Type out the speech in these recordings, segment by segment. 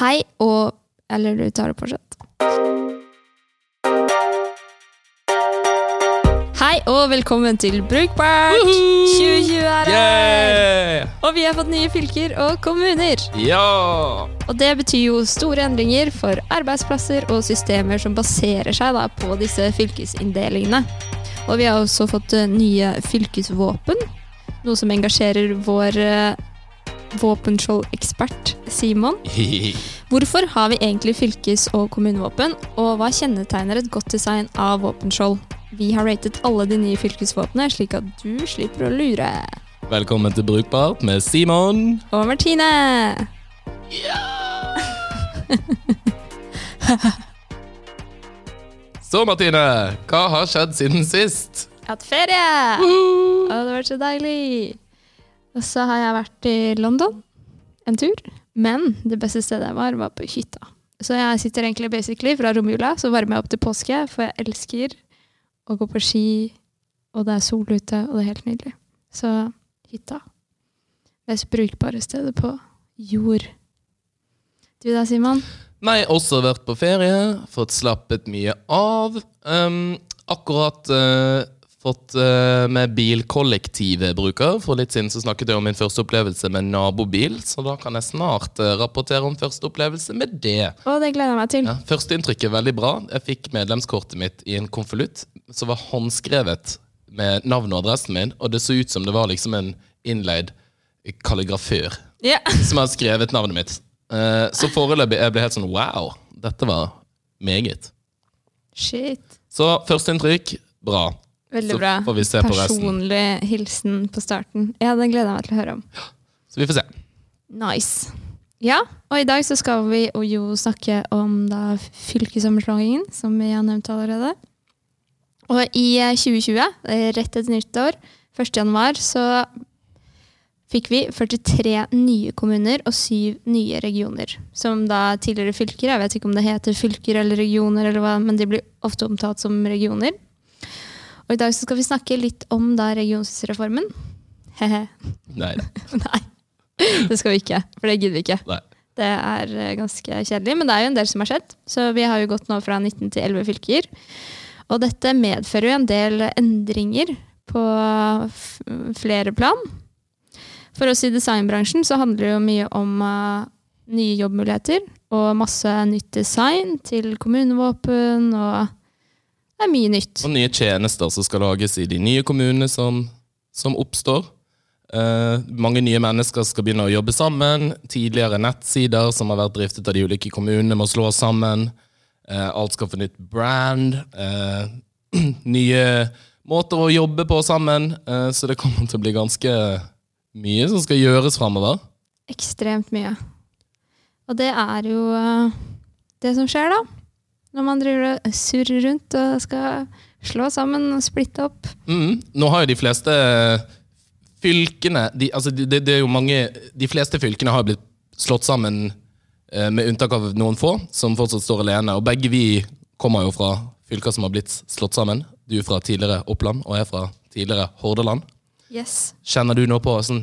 Hei og Eller du tar det fortsatt. Hei og velkommen til Brukbart! 2020 er her! Og vi har fått nye fylker og kommuner. Ja! Og det betyr jo store endringer for arbeidsplasser og systemer som baserer seg da på disse fylkesinndelingene. Og vi har også fått eh, nye fylkesvåpen, noe som engasjerer vår uh, våpenskjoldekspert Simon. Hvorfor har vi egentlig fylkes- og kommunevåpen, og hva kjennetegner et godt design av våpenskjold? Vi har ratet alle de nye fylkesvåpnene, slik at du slipper å lure. Velkommen til Brukbart med Simon. Og Martine! Så, Martine, hva har skjedd siden sist? Jeg har hatt ferie! Og det har vært så deilig! Og så har jeg vært i London en tur. Men det beste stedet jeg var, var på hytta. Så jeg sitter egentlig basically fra romjula, så varmer jeg opp til påske, for jeg elsker å gå på ski, og det er sol ute, og det er helt nydelig. Så hytta. Mest brukbare stedet på jord. Du da, Simon? Nei, også vært på ferie. Fått slappet mye av. Um, akkurat uh, fått uh, med bilkollektivet bruker. For litt siden så snakket jeg om min første opplevelse med nabobil, så da kan jeg snart uh, rapportere om første opplevelse med det. Å, det gleder jeg meg til. Ja, Førsteinntrykket er veldig bra. Jeg fikk medlemskortet mitt i en konvolutt som var håndskrevet med navn og adressen min, og det så ut som det var liksom en innleid kalligrafør Ja. som hadde skrevet navnet mitt. Uh, så foreløpig jeg ble helt sånn wow, dette var meget. Shit. Så førsteinntrykk bra. Veldig Så bra. får vi se på. Personlig hilsen på starten. Ja, den gleder jeg meg til å høre om. Så vi får se. Nice. Ja, og i dag så skal vi jo snakke om da fylkessammenslåingen, som vi har nevnt allerede. Og i eh, 2020, eh, rett etter nyttår, 1. januar, så fikk vi 43 nye kommuner og syv nye regioner. Som da tidligere fylker. Jeg vet ikke om det heter fylker eller regioner, eller hva, men de blir ofte omtalt som regioner. Og i dag så skal vi snakke litt om da regionsreformen. Hehe. Nei. Nei, det skal vi ikke. For det gidder vi ikke. Nei. Det er eh, ganske kjedelig, men det er jo en del som har skjedd. Så vi har jo gått nå fra 19 til 11 fylker. Og dette medfører jo en del endringer på flere plan. For oss i designbransjen så handler det jo mye om uh, nye jobbmuligheter og masse nytt design til kommunevåpen, og det er mye nytt. Og nye tjenester som skal lages i de nye kommunene som, som oppstår. Eh, mange nye mennesker skal begynne å jobbe sammen. Tidligere nettsider som har vært driftet av de ulike kommunene, må slås sammen. Eh, alt skal få nytt brand. eh, nye måter å jobbe på sammen. eh, så det kommer til å bli ganske mye som skal gjøres framover. Ekstremt mye. Og det er jo eh, det som skjer, da. Når man driver og surrer rundt og skal slå sammen og splitte opp. Mm. Nå har jo de fleste fylkene de, altså de, de, mange, de fleste fylkene har blitt slått sammen eh, med unntak av noen få, som fortsatt står alene. Og begge vi kommer jo fra fylker som har blitt slått sammen. Du er fra tidligere Oppland, og jeg er fra tidligere Hordaland. Yes. Kjenner du nå på sånn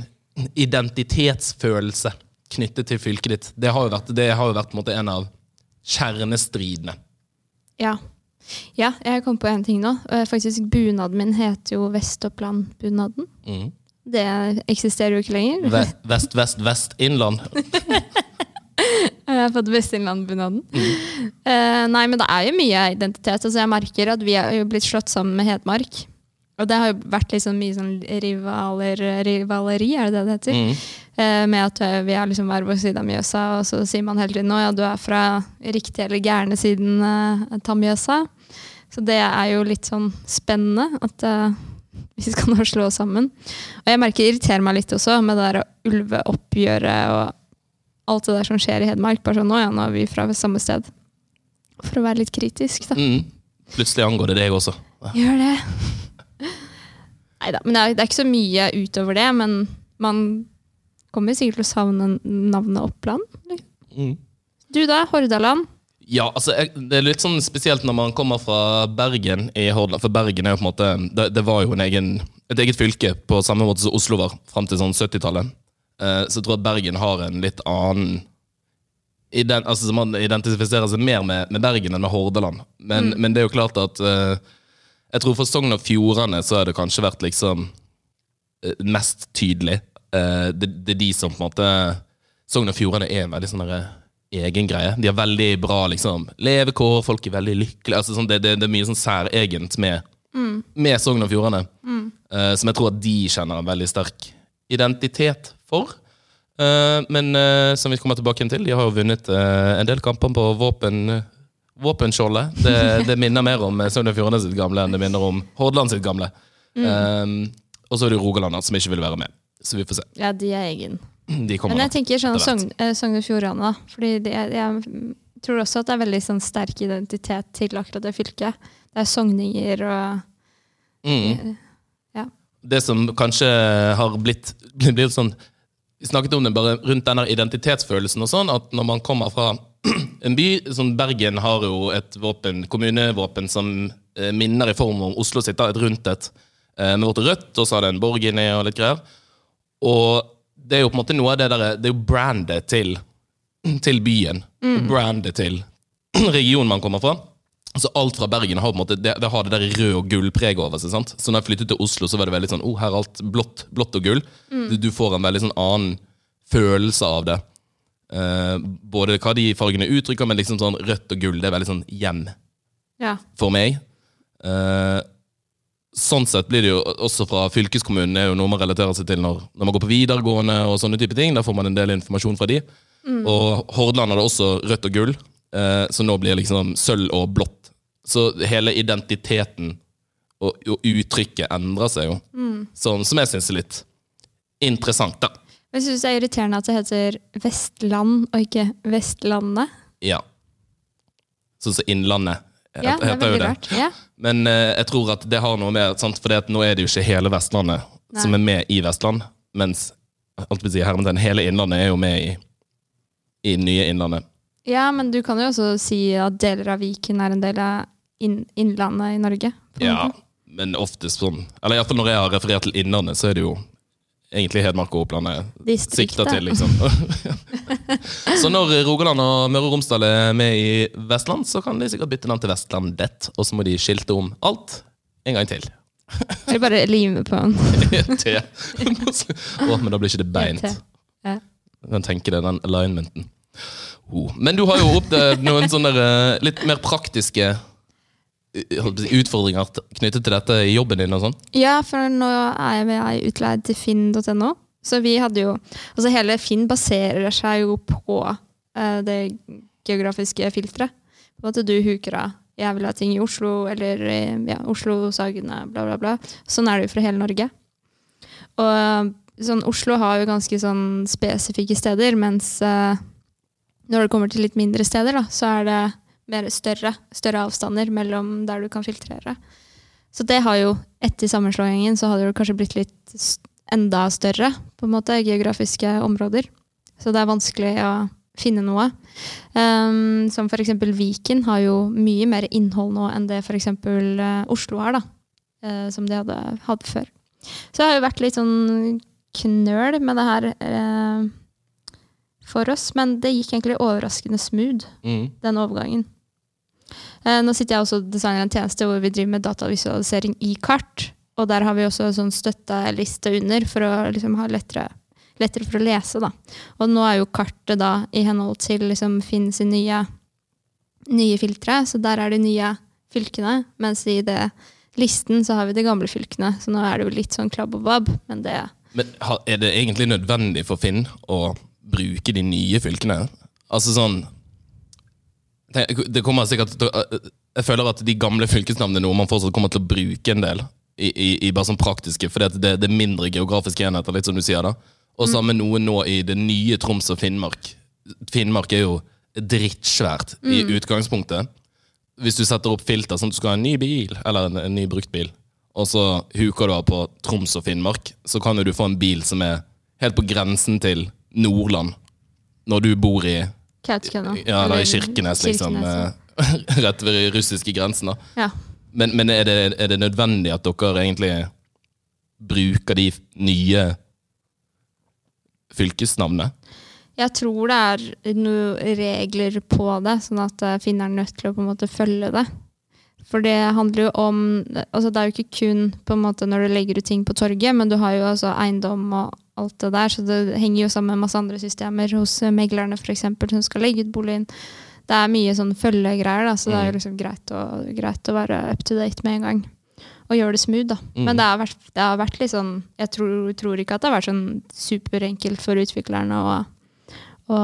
identitetsfølelse knyttet til fylket ditt? Det har jo vært, det har jo vært på en, måte en av kjernestridene. Ja. Ja, jeg kom på en ting nå. Eh, Faktisk, Bunaden min heter jo Vest-Oppland-bunaden. Mm. Det eksisterer jo ikke lenger. Vest, vest, vest, vest innland. Jeg har fått Vest-Innland-bunaden. Eh, nei, men det er jo mye identitet. Altså, jeg merker at vi har jo blitt slått sammen med Hedmark. Og det har jo vært liksom mye sånn rivaler, rivaleri, er det det det heter? Mm. Eh, med at eh, vi er liksom hver vår side av Mjøsa, og så sier man hele tiden nå ja, du er fra riktig eller gærne siden eh, av Mjøsa. Så det er jo litt sånn spennende at eh, vi skal nå slå oss sammen. Og jeg merker det irriterer meg litt også med det der ulveoppgjøret og alt det der som skjer i Hedmark. Bare sånn nå ja, nå er vi fra samme sted. For å være litt kritisk, da. Mm. Plutselig angår det deg også. Gjør det. Nei da. Men det er, det er ikke så mye utover det. Men man kommer sikkert til å savne navnet Oppland. Mm. Du da, Hordaland. Ja, altså, Det er litt sånn spesielt når man kommer fra Bergen i Hordaland. For Bergen er jo på en måte Det, det var jo en egen, et eget fylke på samme måte som Oslo var fram til sånn 70-tallet. Eh, så jeg tror at Bergen har en litt annen ident, altså, man identifiserer seg mer med, med Bergen enn med Hordaland. Men, men det er jo klart at eh, Jeg tror for Sogn og Fjordane så har det kanskje vært liksom eh, mest tydelig. Eh, det, det er de som på en måte Sogn og Fjordane er en veldig sånn derre egen greie. De har veldig bra liksom, levekår, folk er veldig lykkelige. Altså, sånn, det, det, det er mye sånn særegent med, med Sogn og Fjordane. eh, som jeg tror at de kjenner en veldig sterk identitet for. Uh, men uh, som vi kommer tilbake til, de har jo vunnet eh, en del kamper på våpen, våpenskjoldet. Det, det minner mer om eh, Sogn og Fjordane sitt gamle enn det minner om Hordaland sitt gamle. Eh, og så er det Rogaland som ikke vil være med. Så vi får se. Ja, de er egen. De Men Men da. jeg tenker sånn. Sogn eh, Sogn og Fjordane, da. Fordi det, jeg tror også at det er veldig sånn sterk identitet til akkurat det fylket. Det er sogninger og Mm. Ja. Det som kanskje har blitt, blitt sånn Vi snakket om det bare rundt denne identitetsfølelsen og sånn, at når man kommer fra en by som Bergen har jo et våpen, kommunevåpen som eh, minner i form om Oslo sitt, et rundt et eh, med vårt rødt, og så har det en borg inni og litt greier. Og det er jo på en måte noe av det der, det er jo brandet til, til byen. Brandet til regionen man kommer fra. Så alt fra Bergen har på en måte, det, det har det der rød og gull-preget over seg. sant? Så når jeg flyttet til Oslo, så var det veldig sånn, oh, her er alt blått, blått og gull. Du, du får en veldig sånn annen følelse av det. Eh, både hva de fargene uttrykker, men liksom sånn rødt og gull, det er veldig sånn hjem Ja. for meg. Uh, sånn sett blir det jo også fra fylkeskommunen er jo noe man relaterer seg til når, når man går på videregående og sånne type ting. Da får man en del informasjon fra de. Og Hordaland hadde også rødt og gull, uh, så nå blir det liksom sølv og blått. Så hele identiteten og, og uttrykket endrer seg jo. Sånn, som jeg syns er litt interessant, da. Jeg syns det er irriterende at det heter Vestland og ikke Vestlandet. Ja. Sånn som Innlandet Ja, det er veldig det. rart. Ja. Men uh, jeg tror at det har noe med sant? For nå er det jo ikke hele Vestlandet Nei. som er med i Vestland. Mens si, hermetegn, hele Innlandet er jo med i, i nye Innlandet. ja, men du kan jo også si at deler av Viken er en del av inn Innlandet i Norge. Ja, måte. men oftest sånn Eller iallfall når jeg har referert til Innlandet, så er det jo egentlig Hedmark og Oppland er sikta til, liksom. så når Rogaland og Møre og Romsdal er med i Vestland, så kan de sikkert bytte navn til Vestlandet, og så må de skilte om alt en gang til. Eller bare lime på en T. oh, men da blir ikke det beint. Den tenker det, den alignmenten. Oh. Men du har jo opplevd noen sånne eh, litt mer praktiske eh, holdt på å si, utfordringer knyttet til dette i jobben din og sånn. Ja, for nå er jeg utleid til finn.no. Så vi hadde jo Altså hele Finn baserer seg jo på uh, det geografiske filteret. På at du huker av jeg vil ha ting i Oslo, eller ja, Oslo, Sagene, bla, bla, bla. Sånn er det jo for hele Norge. Og sånn, Oslo har jo ganske sånn spesifikke steder, mens uh, når det kommer til litt mindre steder, da, så er det mer større, større avstander mellom der du kan filtrere. Så det har jo, etter sammenslåingen, så hadde det kanskje blitt litt enda større, på en måte, geografiske områder. Så det er vanskelig å finne noe. Um, som eksempel Viken har jo mye mer innhold nå enn det for eksempel eh, Oslo har, da. Uh, som de hadde hatt før. Så det har jo vært litt sånn knøl med det her uh, for oss, men det gikk egentlig overraskende smooth Mm. den overgangen. Eh, nå sitter jeg også og designer en tjeneste hvor vi driver med datavisualisering i kart. Og der har vi også en sånn støtteliste under for å liksom ha lettere, lettere for å lese. Da. Og nå er jo kartet da i henhold til liksom Finn sin nye, nye filtre, så der er de nye fylkene. Mens i det listen så har vi de gamle fylkene, så nå er det jo litt sånn klabb og babb. Men det Men er det egentlig nødvendig for Finn å bruke de nye fylkene? Altså sånn Det kommer sikkert til Jeg føler at de gamle fylkesnavnene noe man fortsatt kommer til å bruke en del. I, i, i bare sånn praktiske, for det, det er mindre geografiske enheter, litt som du sier. da Og samme noe nå i det nye Troms og Finnmark. Finnmark er jo drittsvært i utgangspunktet. Hvis du setter opp filter sånn at du skal ha en ny bil, eller en, en ny brukt bil, og så huker du av på Troms og Finnmark, så kan jo du få en bil som er helt på grensen til Nordland. Når du bor i Kautokeino. ja, eller i Kirkenes, liksom. Kirkenes, eh, Rett ved russiske grensen. da. Ja. Men, men er, det, er det nødvendig at dere egentlig bruker de nye fylkesnavnene? Jeg tror det er noen regler på det, sånn at eh, finneren er nødt til å på en måte følge det. For det handler jo om altså Det er jo ikke kun på en måte når du legger ut ting på torget, men du har jo altså eiendom og alt det der, så det henger jo sammen med masse andre systemer hos meglerne eksempel, som skal legge ut boligen. Det er mye sånn følgegreier, da, så det er jo liksom greit å, greit å være up to date med en gang. Og gjøre det smooth, da. Mm. Men det har, vært, det har vært litt sånn Jeg tror, tror ikke at det har vært sånn superenkelt for utviklerne å, å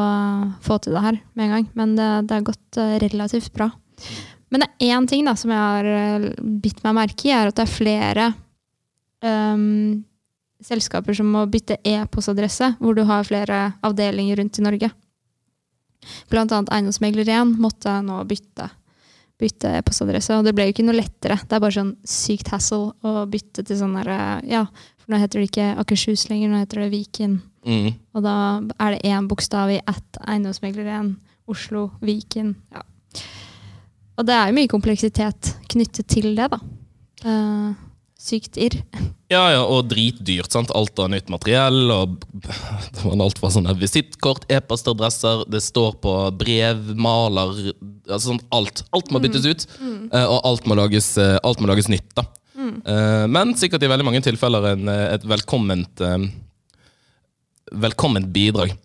få til det her med en gang. Men det, det har gått eh, relativt bra. Men det er én ting da, som jeg har eh, bitt meg merke i, er at det er flere um, selskaper som må bytte e-postadresse, hvor du har flere avdelinger rundt i Norge. Blant annet Eiendomsmegler 1 måtte nå bytte, bytte e-postadresse, og det ble jo ikke noe lettere. Det er bare sånn sykt hassle å bytte til sånn derre Ja, for nå heter det ikke Akershus lenger, nå heter det Viken. Mm. Og da er det én bokstav i at eiendomsmegler 1. Oslo, Viken. Ja. Og det er jo mye kompleksitet knyttet til det, da. Uh, sykt irr. Ja, ja, og dritdyrt. sant? Alt av nytt materiell. og det var Alt fra sånne visittkort, e-postadresser, det står på brev, maler altså sånn Alt Alt må byttes ut, eh, og alt må lages, eh, alt må lages nytt. da. Eh, Men sikkert i veldig mange tilfeller en, et velkomment velkomment bidrag.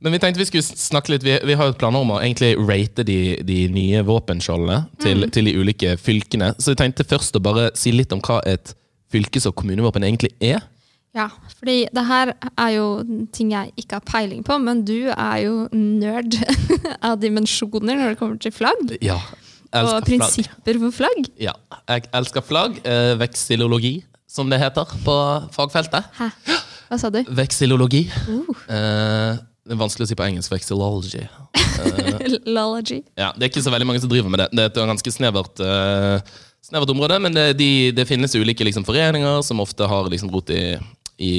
Men vi tenkte vi skulle snakke litt, vi, vi har jo planer om å egentlig rate de, de nye våpenskjoldene til, til de ulike fylkene. Så vi tenkte først å bare si litt om hva et fylkes- og kommunevåpen egentlig er. Ja, fordi det her er jo ting jeg ikke har peiling på, men du er jo nerd av dimensjoner når det kommer til flagg. Ja, Og elsker flagg. prinsipper for flagg. Ja, jeg elsker flagg. Eh, veksilologi, som det heter på fagfeltet. Hæ? Hva sa du? Veksilologi. Uh. Eh, det er vanskelig å si på engelsk. Vexillology. Lology. Ja, det er ikke så veldig mange som driver med det. Det er et ganske snevert, uh, snevert område, men det, de, det finnes ulike liksom, foreninger som ofte har liksom, rot i, i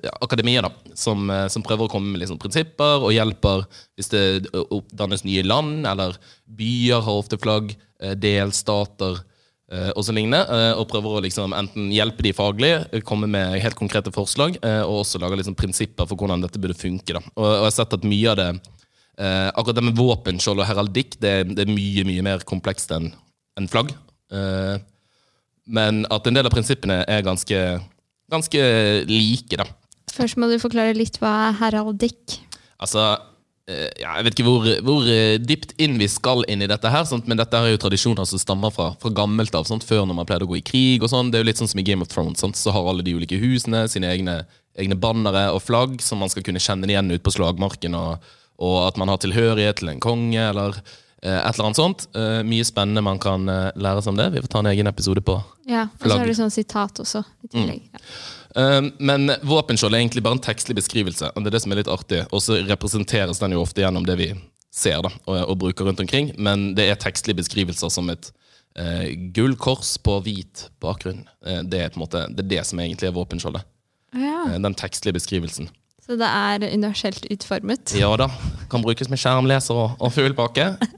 ja, akademia, da, som, eh, som prøver å komme med liksom, prinsipper og hjelper hvis det oppdannes nye land, eller byer har ofte flagg, eh, delstater og så lignende, eh, og prøver å liksom, enten hjelpe de faglig, eh, komme med helt konkrete forslag, eh, og også lage liksom, prinsipper for hvordan dette burde funke. Da. Og, jeg har sett at mye av det Eh, akkurat det med våpenskjold og heraldikk det, det er mye mye mer komplekst enn enn flagg. Eh, men at en del av prinsippene er ganske, ganske like, da. Først må du forklare litt hva er heraldikk. Altså, eh, ja, Jeg vet ikke hvor, hvor eh, dypt inn vi skal inn i dette, her, sant? men dette er jo tradisjoner som stammer fra, fra gammelt av. Sant? Før når man pleide å gå i krig. og sånn. Det er jo litt sånn som i Game of Thrones. Sant? Så har alle de ulike husene sine egne, egne bannere og flagg som man skal kunne kjenne igjen ut på slagmarken. og og at man har tilhørighet til en konge, eller eh, et eller annet sånt. Eh, mye spennende man kan eh, lære seg om det. Vi får ta en egen episode på. Ja, Og så har du sånn sitat også. i tillegg. Ja. Eh, men våpenskjold er egentlig bare en tekstlig beskrivelse, og det er det som er litt artig. Og så representeres den jo ofte gjennom det vi ser da, og, og bruker rundt omkring, men det er tekstlige beskrivelser som et eh, gullkors på hvit bakgrunn. Eh, det, er på en måte, det er det som egentlig er våpenskjoldet. Ja. Eh, den tekstlige beskrivelsen. Så det er universelt utformet. Ja da. Kan brukes med skjermleser og, og full.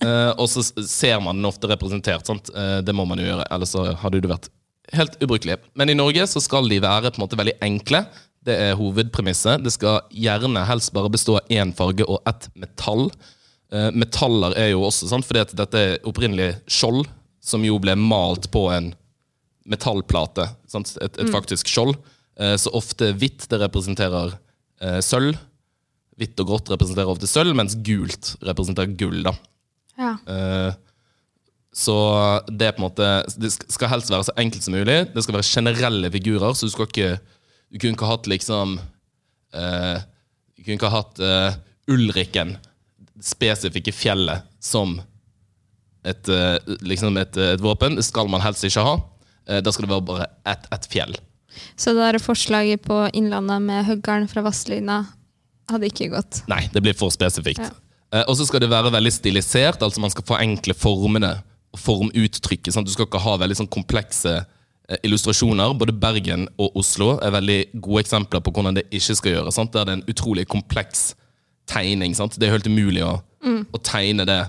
Eh, og så ser man den ofte representert. Sant? Eh, det må man jo gjøre, ellers så hadde det vært helt ubrukelig. Men i Norge så skal de være på en måte veldig enkle. Det er hovedpremisset. Det skal gjerne helst bare bestå av én farge og ett metall. Uh, metaller er jo også sant? fordi at dette er opprinnelig skjold, som jo ble malt på en metallplate. Sant? Et, et faktisk skjold. Uh, så ofte hvitt det representerer uh, sølv. Hvitt og grått representerer ofte sølv, mens gult representerer gull. da. Ja. Eh, så det på en måte Det skal helst være så enkelt som mulig. Det skal være generelle figurer, så du skal ikke Du kunne ikke hatt liksom uh, Du kunne ikke hatt uh, Ulriken, spesifikke fjellet, som et, uh, liksom et, et våpen. Det skal man helst ikke ha. Da skal det være bare ett et fjell. Så det der forslaget på Innlandet med høggeren fra Vasslyna hadde ikke gått. Nei, det blir for spesifikt. Ja. Og så skal det være veldig stilisert, altså man skal forenkle formene formuttrykket. Sant? Du skal ikke ha veldig sånn komplekse eh, illustrasjoner. Både Bergen og Oslo er veldig gode eksempler på hvordan det ikke skal gjøres. Sant? Der det er en utrolig kompleks tegning. Sant? Det er helt umulig å, å tegne det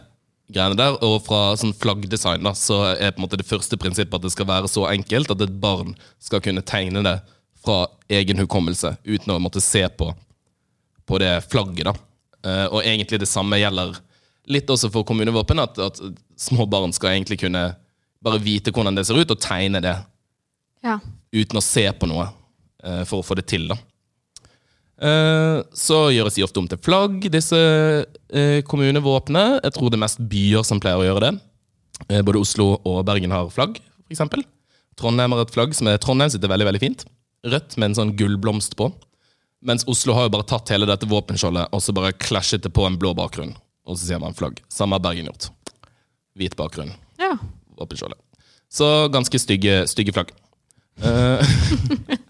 greiene der. Og fra sånn flaggdesign da, så er på en måte det første prinsippet at det skal være så enkelt at et barn skal kunne tegne det fra egen hukommelse uten å måtte se på på det flagget. da. Eh, og egentlig det samme gjelder litt også for kommunevåpen, at, at små barn skal egentlig kunne bare vite hvordan det ser ut, og tegne det Ja. uten å se på noe eh, for å få det til. da. Eh, så gjøres de ofte om til flagg, disse eh, kommunevåpnene. Jeg tror det er mest byer som pleier å gjøre det. Både Oslo og Bergen har flagg, f.eks. Trondheim har et flagg som er Trondheim sitt er veldig veldig fint. Rødt med en sånn gullblomst på. Mens Oslo har jo bare tatt hele dette våpenskjoldet og så bare klasjet det på en blå bakgrunn. Og så ser man flagg. Samme har Bergen gjort. Hvit bakgrunn ja. Så ganske stygge, stygge flagg. Eh,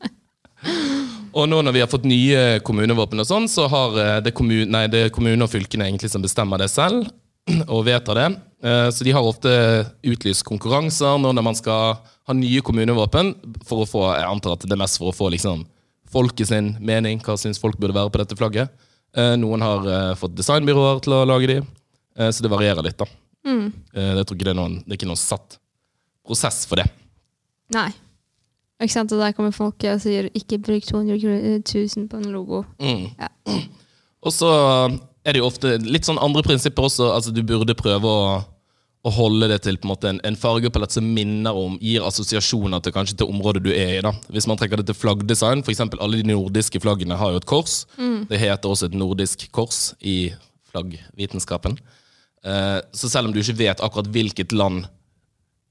og nå når vi har fått nye kommunevåpen, og sånn, så har eh, det, kommun, nei, det er kommunene og fylkene egentlig som bestemmer det selv. Og vedtar det. Eh, Så de har ofte utlyst konkurranser nå når man skal ha nye kommunevåpen. For å få, jeg antar at det er mest for å få liksom, folket sin mening. Hva syns folk burde være på dette flagget? Noen har fått designbyråer til å lage de. Så det varierer litt, da. Mm. Eh, Jeg tror ikke det er noen, det er ikke noen satt prosess for det. Nei. Ikke sant? Og der kommer folk og sier 'ikke bruk 200 000 på en logo'. Mm. Ja. Og så er det jo ofte litt sånn andre prinsipper også. altså Du burde prøve å, å holde det til på en måte en, en fargepalett som minner om, gir assosiasjoner til kanskje til området du er i. da. Hvis man trekker det til flaggdesign, f.eks. alle de nordiske flaggene har jo et kors. Det heter også et nordisk kors i flaggvitenskapen. Eh, så selv om du ikke vet akkurat hvilket land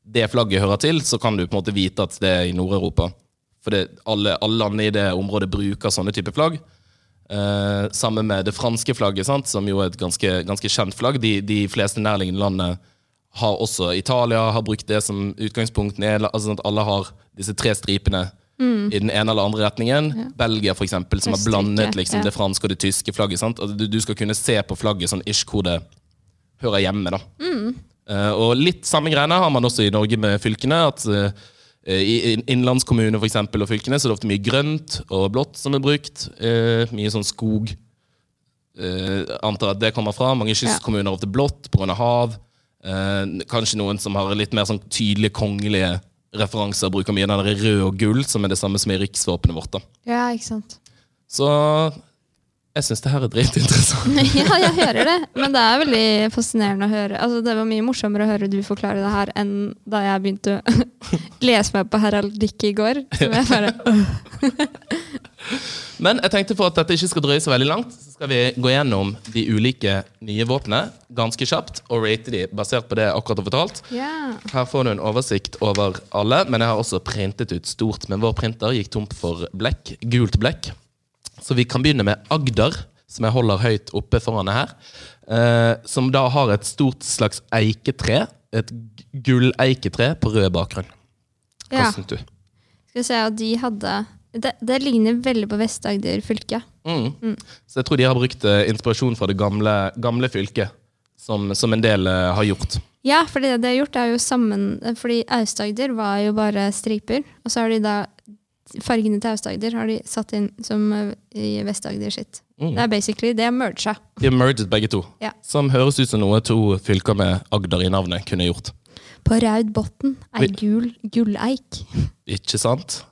det flagget hører til, så kan du på en måte vite at det er i Nord-Europa. For det, alle, alle landene i det området bruker sånne typer flagg. Eh, sammen med det franske flagget, sant? som jo er et ganske, ganske kjent flagg. De, de fleste nærliggende landene har også Italia har brukt det som utgangspunkt. Altså, sånn at alle har disse tre stripene i den ene eller andre retningen. Belgia, for eksempel, som har blandet liksom, ja. det franske og det tyske flagget. Sant? Altså, du, du skal kunne se på flagget sånn ish hvor det hører hjemme. da. Eh, og litt samme greiene har man også i Norge med fylkene. at uh, I innlandskommuner for eksempel, og fylkene så er det ofte mye grønt og blått som er brukt. Uh, mye sånn skog. Antar at det kommer fra. Mange kystkommuner har ofte blått pga. hav. Kanskje noen som har litt mer sånn tydelige kongelige referanser, bruker mye den rød og gull, som er det samme som i riksvåpenet vårt. da. Ja, ikke sant. Så jeg syns det her er dritinteressant. ja, jeg hører det. Men det er veldig fascinerende å høre. Altså, det var mye morsommere å høre du forklare det her enn da jeg begynte å lese meg på heraldikk i går. Som jeg bare øh. Men jeg tenkte for at dette ikke skal drøye så veldig langt, så skal vi gå gjennom de ulike nye våpnene ganske kjapt og rate de basert på det jeg akkurat har fortalt. Yeah. Her får du en oversikt over alle, men jeg har også printet ut stort. Men vår printer gikk tomt for blekk, gult blekk. Så vi kan begynne med Agder, som jeg holder høyt oppe foran her. Eh, som da har et stort slags eiketre. Et gulleiketre på rød bakgrunn. Hva ja. syns du? Skal vi se, og de hadde det, det ligner veldig på Vest-Agder fylke. Mm. Så jeg tror de har brukt eh, inspirasjon fra det gamle, gamle fylket, som, som en del eh, har gjort. Ja, for det de har gjort, er jo sammen Fordi Aust-Agder var jo bare striper. Og så har de da fargene til Aust-Agder har de satt inn som eh, i Vest-Agder sitt. Mm. Det er basically det er merga. De har merget begge to. Ja. Som høres ut som noe to fylker med Agder i navnet kunne gjort. På Raudbotn ei gul gulleik. Ikke sant?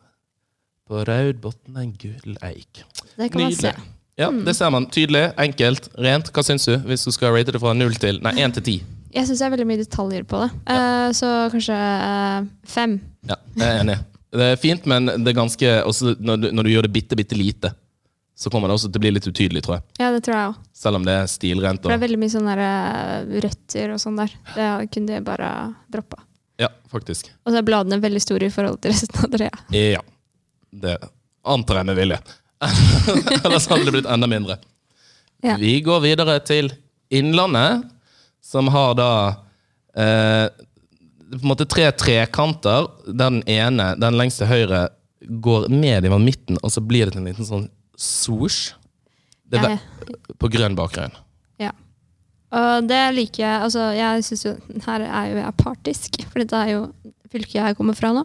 På Raudbotn er gul eik. Det kan man se. Ja, Det ser man. Tydelig, enkelt, rent. Hva syns du, hvis du skal rate det fra null til Nei, én til ti? Jeg syns det er veldig mye detaljer på det. Eh, så kanskje uh, fem. Ja, jeg er enig. Det er fint, men det er ganske også når, du, når du gjør det bitte, bitte lite, så kommer det også til å bli litt utydelig, tror jeg. Ja, det tror jeg også. Selv om det er stilrent. For det er veldig mye sånne der, eh, røtter og sånn der. Det kunne de bare droppa. ja, faktisk. Og så er bladene veldig store i forhold til resten av treet. Ja. Det antar jeg med vilje. Ellers hadde det blitt enda mindre. Ja. Vi går videre til Innlandet, som har da eh, på en måte tre trekanter. Den ene, den lengste høyre, går ned i midten, og så blir det til en liten sånn swoosh. Det er på grønn bakgrunn. Ja. Og det liker jeg. Altså, jeg syns jo Her er jo jeg partisk, for dette er jo fylket jeg kommer fra nå.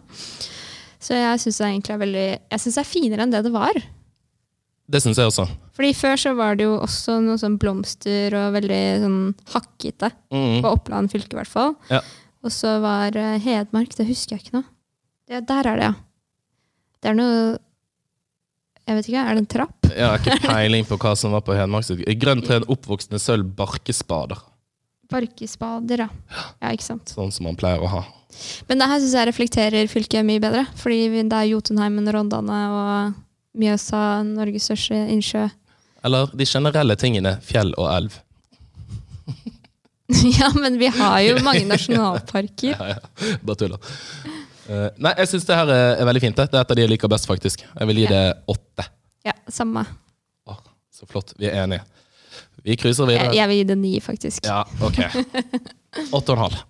Så jeg syns det egentlig er veldig Jeg synes det er finere enn det det var. Det syns jeg også. Fordi før så var det jo også noe sånn blomster og veldig sånn hakkete. Mm. På Oppland fylke, i hvert fall. Ja. Og så var eh, Hedmark Det husker jeg ikke nå. Ja, der er det, ja. Det er noe Jeg vet ikke, er det en trapp? Jeg har ikke peiling på hva som var på Hedmark. Grønt tre, oppvoksende sølv, barkespader. Barkespader, ja. Ja, ikke sant. Sånn som man pleier å ha. Men det her syns jeg reflekterer fylket mye bedre. Fordi det er Jotunheimen, Rondane og Mjøsa, Norges største innsjø. Eller de generelle tingene fjell og elv. ja, men vi har jo mange nasjonalparker. Ja, ja. Bare tuller. Uh, nei, jeg syns det her er, veldig fint. det. Det er et av de jeg liker best, faktisk. Jeg vil gi det åtte. Ja, samme. Åh, så flott. Vi er enige. Vi cruiser videre. jeg vil gi det ni, faktisk. Ja, ok. Åtte og en halv.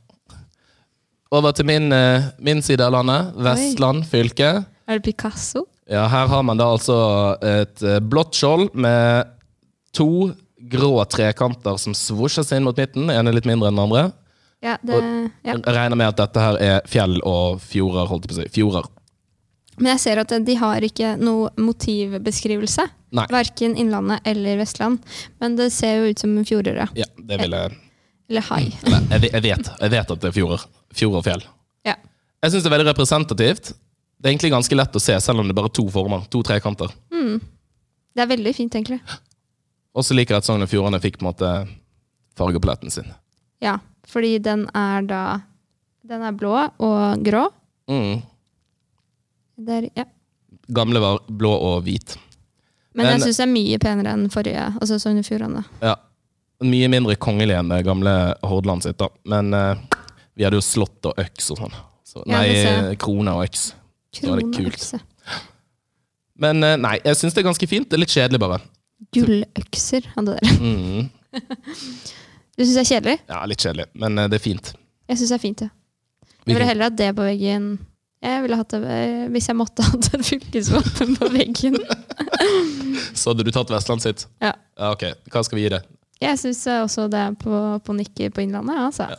Over til min, uh, min side av landet. Vestland fylke. Er det Picasso? Ja, her har man da altså et eh, blått skjold med to grå trekanter som svosjes inn mot midten. En er litt mindre enn den andre. Ja, det, ja. Jeg regner med at dette her er fjell og fjorder, holdt jeg på å si. Fjorder. Men jeg ser at de har ikke noe motivbeskrivelse. Nei. Verken Innlandet eller Vestland. Men det ser jo ut som fjorder, ja. Ja, det vil jeg Eller hai. Eller, jeg, jeg, vet, at det er fjorder. Fjord og fjell. Ja. Jeg syns det er veldig representativt. Det er egentlig ganske lett å se, selv om det er bare to former. To trekanter. Det er veldig fint, egentlig. Og så liker jeg at Sogn og Fjordane fikk på en måte fargepaletten sin. Ja, fordi den er da Den er blå og grå. Mm. Der, ja. Gamle var blå og hvit. Men, jeg Men- syns det er mye penere enn forrige. Altså Sogn og Fjordane. Ja. Mye mindre kongelig enn det gamle Hordaland sitt, da. Men uh, vi hadde jo slått og øks og sånn. Så, Ja, nei, det og øks. krone og øks. Var det kult. Men eh, nei, jeg syns det er ganske fint. Det er litt kjedelig, bare. Gulløkser hadde dere. Mm. Du syns det er kjedelig? Ja, litt kjedelig, men eh, det er fint. Jeg syns det er fint, ja. Jeg ville heller hatt det på veggen. Jeg ville hatt det eh, Hvis jeg måtte hatt et fylkesvåpen på veggen. Så hadde du tatt Vestland sitt? Ja. ja ok. Hva skal vi gi det? Jeg syns også det er på, på nikket på Innlandet. Altså.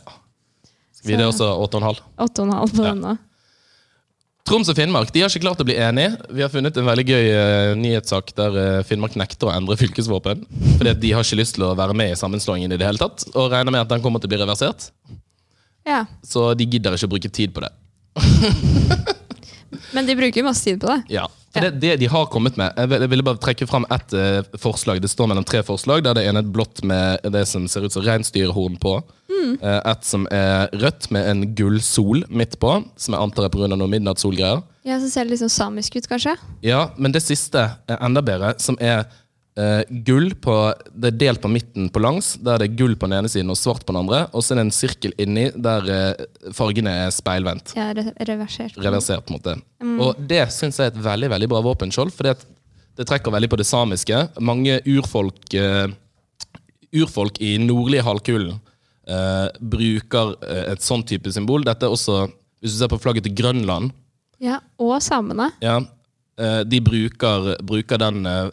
Skal vi gi det Så- også 8,5? 8,5 på Ja. den nå. Troms og Finnmark de har ikke klart å bli enige. Vi har funnet en veldig gøy uh, nyhetssak der uh, Finnmark nekter å endre fylkesvåpen. Fordi at de har ikke lyst til å være med i sammenslåingen i det hele tatt. Og regner med at den kommer til å bli reversert. Ja. Så de gidder ikke å bruke tid på det. Men de bruker jo masse tid på det. Ja, det, det de har kommet med Jeg vil- jeg ville bare trekke fram ett uh, forslag. Det står mellom tre forslag. Der det ene er blått med det som ser ut som reinsdyrhorn på. Eh, et som er rødt med en gullsol midt på, som jeg antar er pga. noe midnattssolgreier. Ja, Så ser det litt sånn samisk ut, kanskje. Ja, men det siste er enda bedre, som er eh, gull på Det er delt på midten på langs. Der det er gull på den ene siden og svart på den andre. Og så er det en sirkel inni der uh, fargene er speilvendt. Ja, re reversert. reversert. på en måte. Og det syns jeg er et veldig veldig bra våpenskjold, for det, det trekker veldig på det samiske. Mange urfolk, uh, urfolk i nordlige halvkulen bruker et sånn type symbol. Dette er også, Hvis du ser på flagget til Grønland, Ja, Og samene. ja, de bruker, bruker den eh,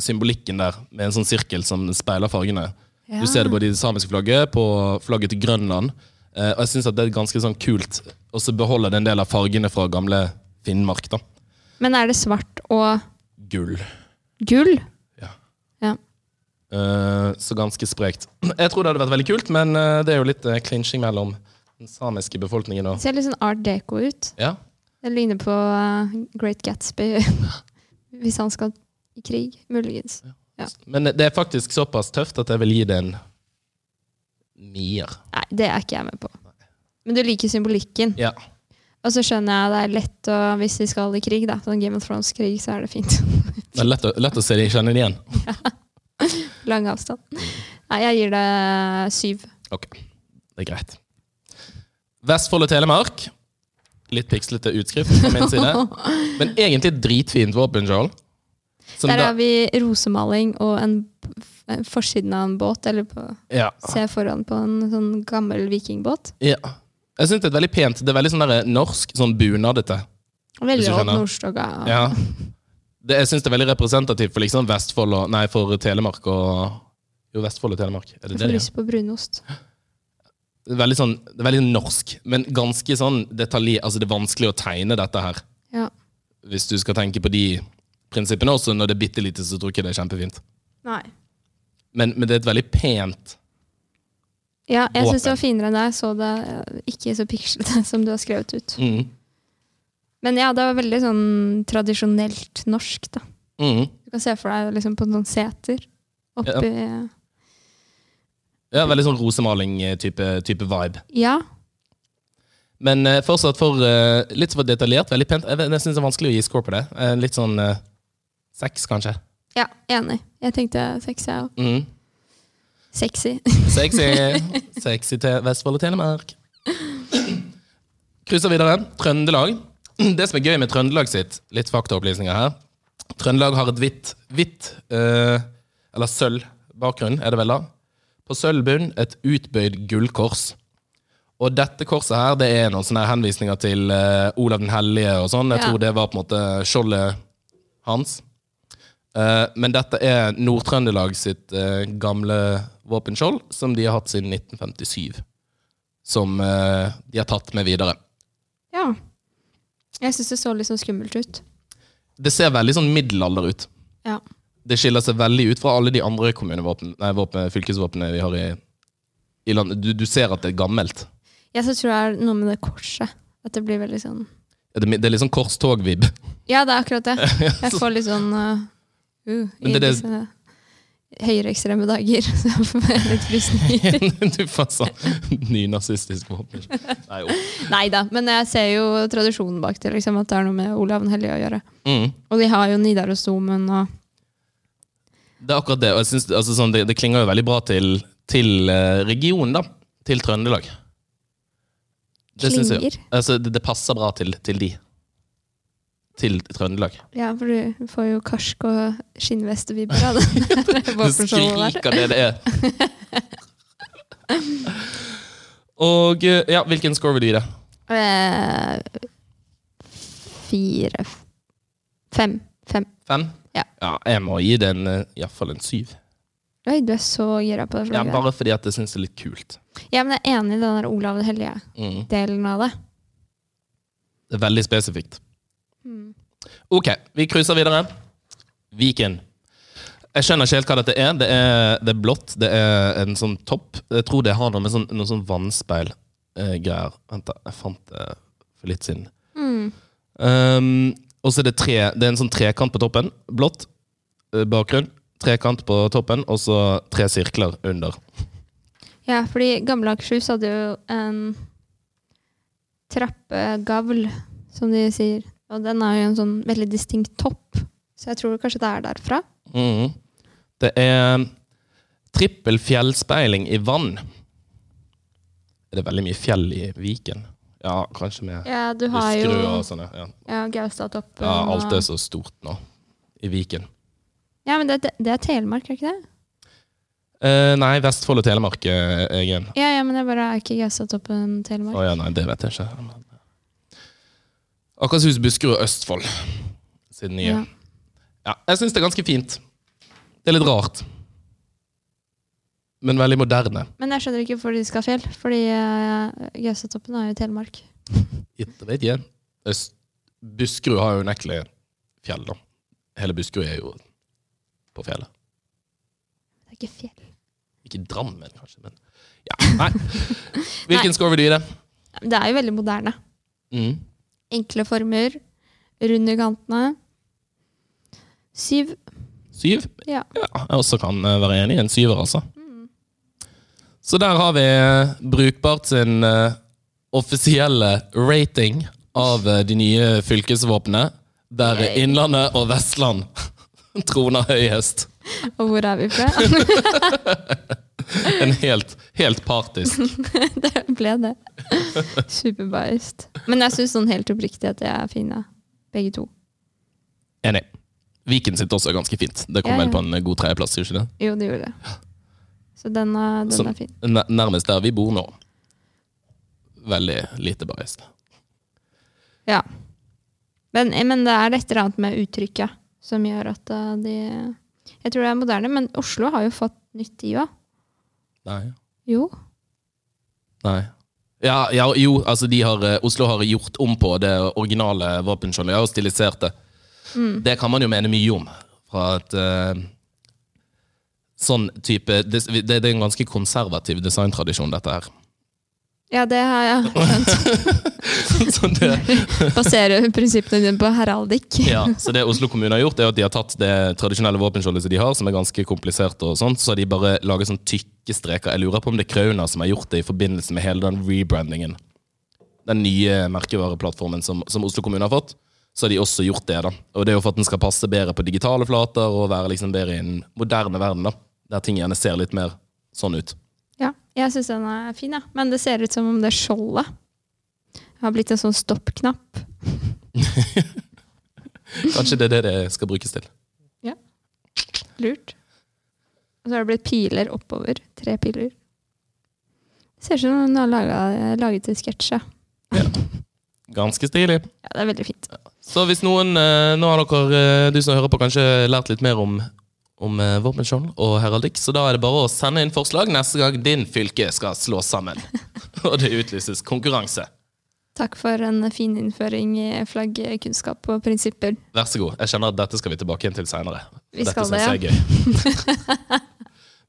symbolikken der med en sånn sirkel som speiler fargene. Ja. Du ser det både i det samiske flagget, på flagget til Grønland. Eh, og jeg syns det er ganske sånn kult å så beholde den del av fargene fra gamle Finnmark. da. Men er det svart og Gull. gull? Ja. Ja. Uh, så ganske sprekt. Jeg tror det hadde vært veldig kult, men eh, det er jo litt uh, clinching mellom den samiske befolkningen og Det ser litt sånn art deco ut. Ja. Det ligner på eh, Great Gatsby. Hvis han skal i krig, muligens. Ja. Men det er faktisk såpass tøft at jeg vil gi det en nier. Nei, det er ikke jeg med på. Men du liker symbolikken. Ja. Og så skjønner jeg det er lett å, hvis de skal i krig, da, sånn Game of Thrones-krig, så er det fint. Det er lett å, lett å se de kjenne det igjen. Lang avstand. Nei, jeg gir det syv. Ok, det er greit. Vestfold og Telemark. Litt pikslete utskrift fra min side. Men egentlig dritfint dritfint Joel. Som Der har vi rosemaling og en, en forsiden av en båt, eller på, ja, se foran på en sånn gammel vikingbåt. ja. Jeg synes det er veldig pent. Det er veldig sånn der norsk, sånn bunadete. Veldig skjønner. Nordstoga. Ja. Det, jeg synes det er veldig representativt for liksom Vestfold og Nei, for Telemark og Jo, Vestfold og Telemark. Er det Jeg får det lyst på brunost. Er veldig sånn, det veldig norsk, men ganske sånn detalj... Altså, det er vanskelig å tegne dette her. Ja. Hvis du skal tenke på de prinsippene også. Når det er bitte lite, så tror jeg ikke det er kjempefint. Nei. Men, men det er et veldig pent Ja, jeg syns det var finere enn deg. så det ikke så pikslete som du har skrevet ut. mm. Men ja, det var veldig sånn tradisjonelt norsk, da. Mm. Du kan se for deg liksom på noen seter oppi Ja, Veldig sånn rosemaling-type type vibe. Ja. Men eh, fortsatt for eh, litt for detaljert. Veldig pent. Jeg, jeg syns det er vanskelig å gi score på det. Eh, litt sånn eh, seks, kanskje. ja, enig. Jeg tenkte seks, jeg òg. Mm. Sexy. Sexy. Sexy til Vestfold og Telemark. Krysser videre. Trøndelag. Det som er gøy med Trøndelag sitt, litt faktaopplysninger her Trøndelag har et hvitt, hvitt eh, eller sølv bakgrunn, er det vel da? På sølvbunn et utbøyd gullkors. Og dette korset her, det er noen sånne henvisninger til uh, Olav den hellige og sånn. Jeg Ja. tror det var på en måte skjoldet hans. Uh, men dette er Nord-Trøndelag sitt uh, gamle våpenskjold, som de har hatt siden 1957. Som de har tatt med videre. Ja. Jeg syns det så litt sånn skummelt ut. Det ser veldig sånn middelalder ut. Ja. Det skiller seg veldig ut fra alle de andre nei, våpen, fylkesvåpnene vi har i, i landet. Du, du ser at det er gammelt. Jeg så tror det er noe med det korset. At det blir veldig sånn Det er, det er litt sånn korstog-vib. Ja, det er akkurat det. Jeg får litt sånn uh, uh, I det disse det- høyreekstreme dager. Så jeg får litt frysninger. du får sånn nynazistisk våpen. Nei da, men jeg ser jo tradisjonen bak det. Liksom, at det er noe med Olav den hellige å gjøre. Mm. Og de har jo Nidarosdomen og Det er akkurat det. Og jeg synes, altså, sånn, det, det klinger jo veldig bra til, til eh, regionen, da. Til Trøndelag. Det klinger? jeg. Altså, det, det passer bra til, til de. Til Trøndelag. Ja, for du får jo karsk og skinnvest av det. Du våpenskjoldet der. skriker det det er. Og eh, ja, hvilken score vil du gi det? Eh, fire Fem. Fem. Fem? Ja. jeg må gi den en, eh, i hvert fall en syv. Oi, du er så gira på det Ja, bare fordi at jeg syns det er litt kult. Ja, men jeg er enig i den der Olav den hellige-delen Mm. av det. Det er veldig spesifikt. Mm. Ok, vi cruiser videre. Viken. Jeg skjønner ikke helt hva dette er. Det er, det er blått. Det er en sånn topp. Jeg tror det har noe med sånn, noe sånn vannspeil-greier. Vent, da. Jeg fant det for litt siden. Mm. Um, og så er det tre Det er en sånn trekant på toppen. Blått eh, bakgrunn. Trekant på toppen, og så tre sirkler under. Ja, fordi gamle Akershus hadde jo en trappegavl, som de sier. Og den er jo en sånn veldig distinkt topp. Så jeg tror kanskje det er derfra. Mm. Det er trippel fjellspeiling i vann. Er det veldig mye fjell i Viken? Ja, kanskje med Ja, du har jo og sånne. Ja. ja, Gaustatoppen. ja, alt er så stort nå i Viken. Ja, men det, det er Telemark, er ikke det? Eh, nei, Vestfold og Telemark eh, er jeg. Ja, ja, men det er bare er ikke Gaustatoppen Telemark. Å ja, nei, det vet jeg ikke. Akershus, Buskerud og Østfold. Siden nye. Ja. Ja, jeg syns det er ganske fint. Det er litt rart. Men veldig moderne. Men jeg skjønner ikke hvorfor de skal ha fjell, fordi uh, Gaustatoppen er jo i Telemark. Vet jeg. Buskerud har jo unektelig fjell, da. Hele Buskerud er jo på fjellet. Det er ikke fjell. Ikke Drammen, kanskje, men ja. Nei. Hvilken score vil du gi det? Det er jo veldig moderne. Mm. Enkle former, runde kantene. Syv. Syv? Ja. Ja, jeg også kan eh, være enig i en syver, altså. Så der har vi eh, Brukbart sin eh, offisielle rating av eh, de nye fylkesvåpnene, der Yay. Innlandet og Vestland troner høyest. Og hvor er vi fra? En helt, helt partisk. det ble det. Superbiased. Men jeg syns sånn helt oppriktig at de er fine, begge to. Enig. Viken sitt også er ganske fint. Det kom Ja, vel på en god tredjeplass, det? Jo, det gjorde det. Så den, er- den Som- er fin. Nærmest der vi bor nå. Veldig lite biased. Ja. Men, men det er et eller annet med uttrykket som gjør at eh, de Jeg tror det er moderne, men Oslo har jo fått nytt, IVA. Nei. Jo. Nei. Ja, ja, jo, altså de har, eh, Oslo har gjort om på det originale våpenskjoldet og stilisert det. Det kan man jo mene mye om. Fra et eh, sånn type det, det, er en ganske konservativ designtradisjon, dette her. Ja, det har jeg skjønt. Baserer prinsippene dine på heraldikk. ja, så det Oslo kommune har gjort, er at de har tatt det tradisjonelle våpenskjoldet som de har, som er ganske komplisert, og sånt, så har de bare laget sånn tykke streker. Jeg lurer på om det er Krauna som har gjort det i forbindelse med hele den rebrandingen. Den nye merkevareplattformen som, som Oslo kommune har fått. Så har de også gjort det. da. Og det er jo for at den skal passe bedre på digitale flater og være liksom bedre i en moderne verden. da. Der ting gjerne ser litt mer sånn ut. Ja, jeg syns den er fin, ja. men det ser ut som om det skjoldet har blitt en sånn stoppknapp. Kanskje det er det det skal brukes til. Ja. Lurt. Og så har det blitt piler oppover. Tre piler. Det ser ut som hun har laget, laget en sketsj. ja. Ganske stilig. Ja, det er veldig fint. Så hvis noen, eh, nå har dere, eh, du som hører på, kanskje lært litt mer om, om eh, våpenskjold og heraldikk, så da er det bare å sende inn forslag neste gang din fylke skal slås sammen. og det utlyses konkurranse. Takk for en fin innføring i flaggkunnskap og prinsipper. Vær så god. Jeg kjenner at dette skal vi tilbake igjen til seinere. Vi Dette synes jeg er gøy.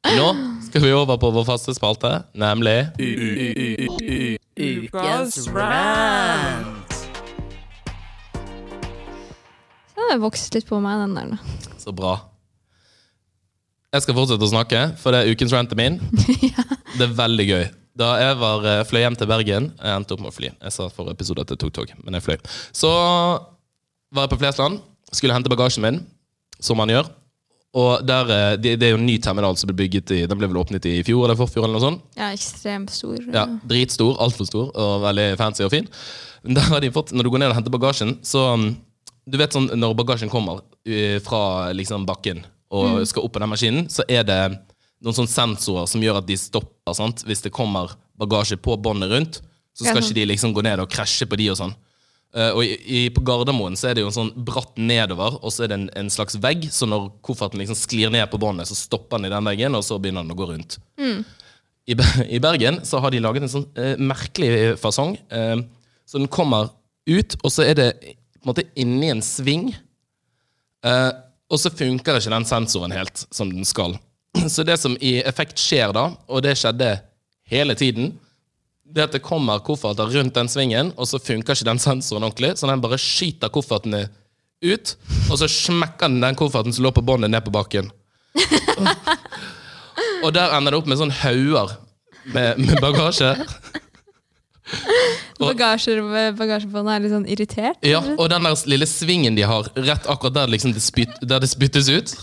Nå skal vi over på vår faste spalte, nemlig Ukas rant. Så den har vokst litt på meg, den der. Så bra. Jeg skal fortsette å snakke, for det er ukens rant min. min. Det er veldig gøy. Da jeg var, eh, fløy hjem til Bergen Jeg endte opp med å fly. Jeg sa for episode at jeg tok tog, men jeg fløy. Så var jeg på Flesland, skulle hente bagasjen min, som man gjør. Og der, eh, det, det er jo en ny terminal som ble bygget i Den ble vel åpnet i fjor eller forfjor. eller noe sånt. Ja, ekstremt stor. Ja, Dritstor, altfor stor og veldig fancy og fin. Der har de fått, Når du går ned og henter bagasjen, så um, Du vet sånn når bagasjen kommer fra liksom bakken og skal opp på den maskinen, så er det noen sånne sensorer som gjør at de stopper sant? hvis det kommer bagasje på båndet rundt. Så skal ja, ikke de liksom gå ned og krasje på de og sånn. Uh, og i, i, På Gardermoen så er det jo en sånn bratt nedover, og så er det en, en slags vegg. Så når kofferten liksom sklir ned på båndet, så stopper den i den veggen, og så begynner den å gå rundt. I, I Bergen så har de laget en sånn uh, merkelig fasong. Uh, så den kommer ut, og så er det på en måte inni en sving. Eh, og så funker ikke den sensoren helt som den skal. Så det som i effekt skjer da, og det skjedde hele tiden, det at det kommer kofferter rundt den svingen, og så funker ikke den sensoren ordentlig, så den bare skyter koffertene ut, og så smekker den den kofferten som lå på båndet, ned på bakken. Og der ender det opp med sånn hauger med, med bagasje. Bagasjebåndet er litt sånn irritert. Ja, og den der lille svingen de har, rett akkurat der, liksom det, spyt, der det spyttes ut,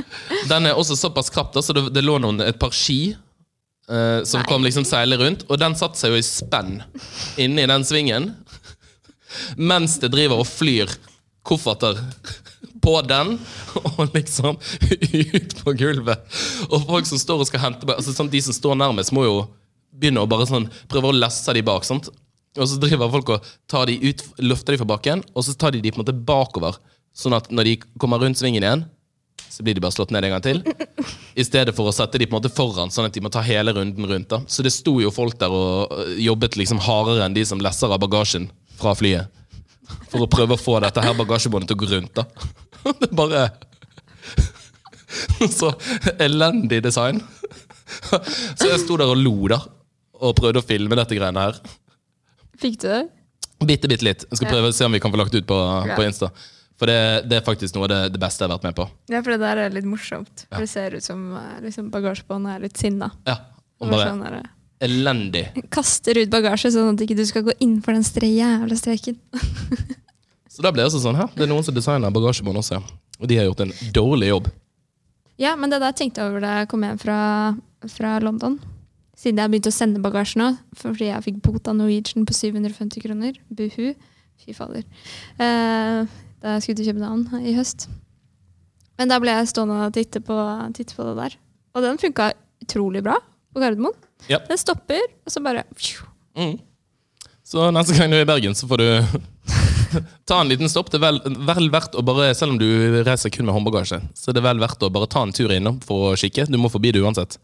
den er også såpass krapp, så det, det lå noen, et par ski eh, som Nei. kom liksom seile rundt, og den satte seg jo i spenn inni den svingen, mens det driver og flyr kofferter på den, og liksom ut på gulvet. Og folk som står og skal hente altså sånn, De som står nærmest, må jo begynne å bare sånn prøve å lesse de bak. sant? Og så driver folk og tar de ut, løfter de fra bakken, og så tar de de på en måte bakover. Sånn at når de kommer rundt svingen igjen, så blir de bare slått ned en gang til. I stedet for å sette de på en måte foran, sånn at de må ta hele runden rundt. da. Så det sto jo folk der og øh, jobbet liksom hardere enn de som lesser av bagasjen fra flyet. For å prøve å få dette her bagasjebåndet til å gå rundt. da. Det er bare Så elendig design. Så jeg sto der og lo, da. Og prøvde å filme dette greiene her. Fikk du det? Bitte, bitte litt. Jeg skal prøve å se om vi kan få lagt ut på, Ja. på Insta. For det, det er faktisk noe av det, det beste jeg har vært med på. Ja, for det der er litt morsomt. For det ser ut som eh, liksom, bagasjebåndet er litt sinna. Ja, og bare sånn der, elendig. Kaster ut bagasje sånn at ikke du skal gå inn for den stre jævla streken. Så da ble det sånn her. Det er noen som designer bagasjebånd også, ja. Og de har gjort en dårlig jobb. Ja, men det der tenkte jeg over da jeg kom hjem fra, fra London. Siden jeg begynte å sende bagasje nå, fordi jeg fikk bot av Norwegian på 750 kroner. Buhu. Fy fader. Eh, da jeg skulle til København i høst. Men da ble jeg stående og titte på, titte på det der. Og den funka utrolig bra på Gardermoen. Ja. Den stopper, og så bare. Mm. Så neste gang du er i Bergen, så får du ta en liten stopp. Det er vel, vel verdt å bare, Selv om du reiser kun med håndbagasje, så er det vel verdt å bare ta en tur innom for å kikke. Du må forbi det uansett.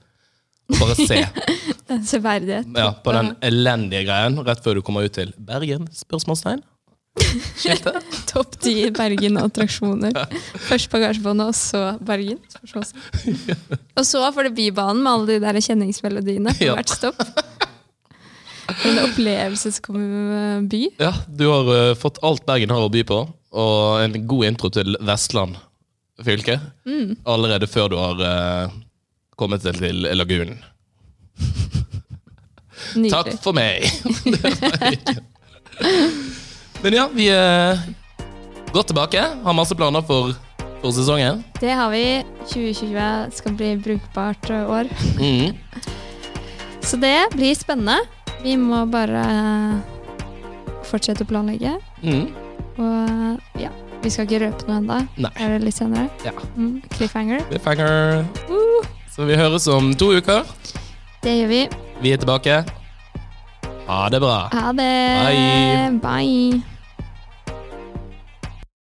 Og bare se Den severdighet. ja, på den elendige greien rett før du kommer ut til Bergen? Spørsmålstegn? Topp ti Bergen-attraksjoner. Først bagasjebåndet, og så Bergen. Og så får du Bybanen med alle de der kjenningsmelodiene på hvert stopp. En opplevelsesby. Ja, du har uh, fått alt Bergen har å by på, og en god intro til Vestland fylke. Allerede før du har eh, kommet til, til lagunen. Nydelig. Takk for meg! Men ja, vi er godt tilbake. Har masse planer for, for sesongen. Det har vi. 2020 skal bli brukbart år. Mm. Så det blir spennende. Vi må bare fortsette å planlegge. Mm. Og ja, vi skal ikke røpe noe ennå. Er det litt senere? Ja. Mm, cliffhanger. Cliffhanger. Uh, Så vi høres om to uker. det gjør vi. Vi er tilbake. Ha det bra. Ha det. Bye. Bye.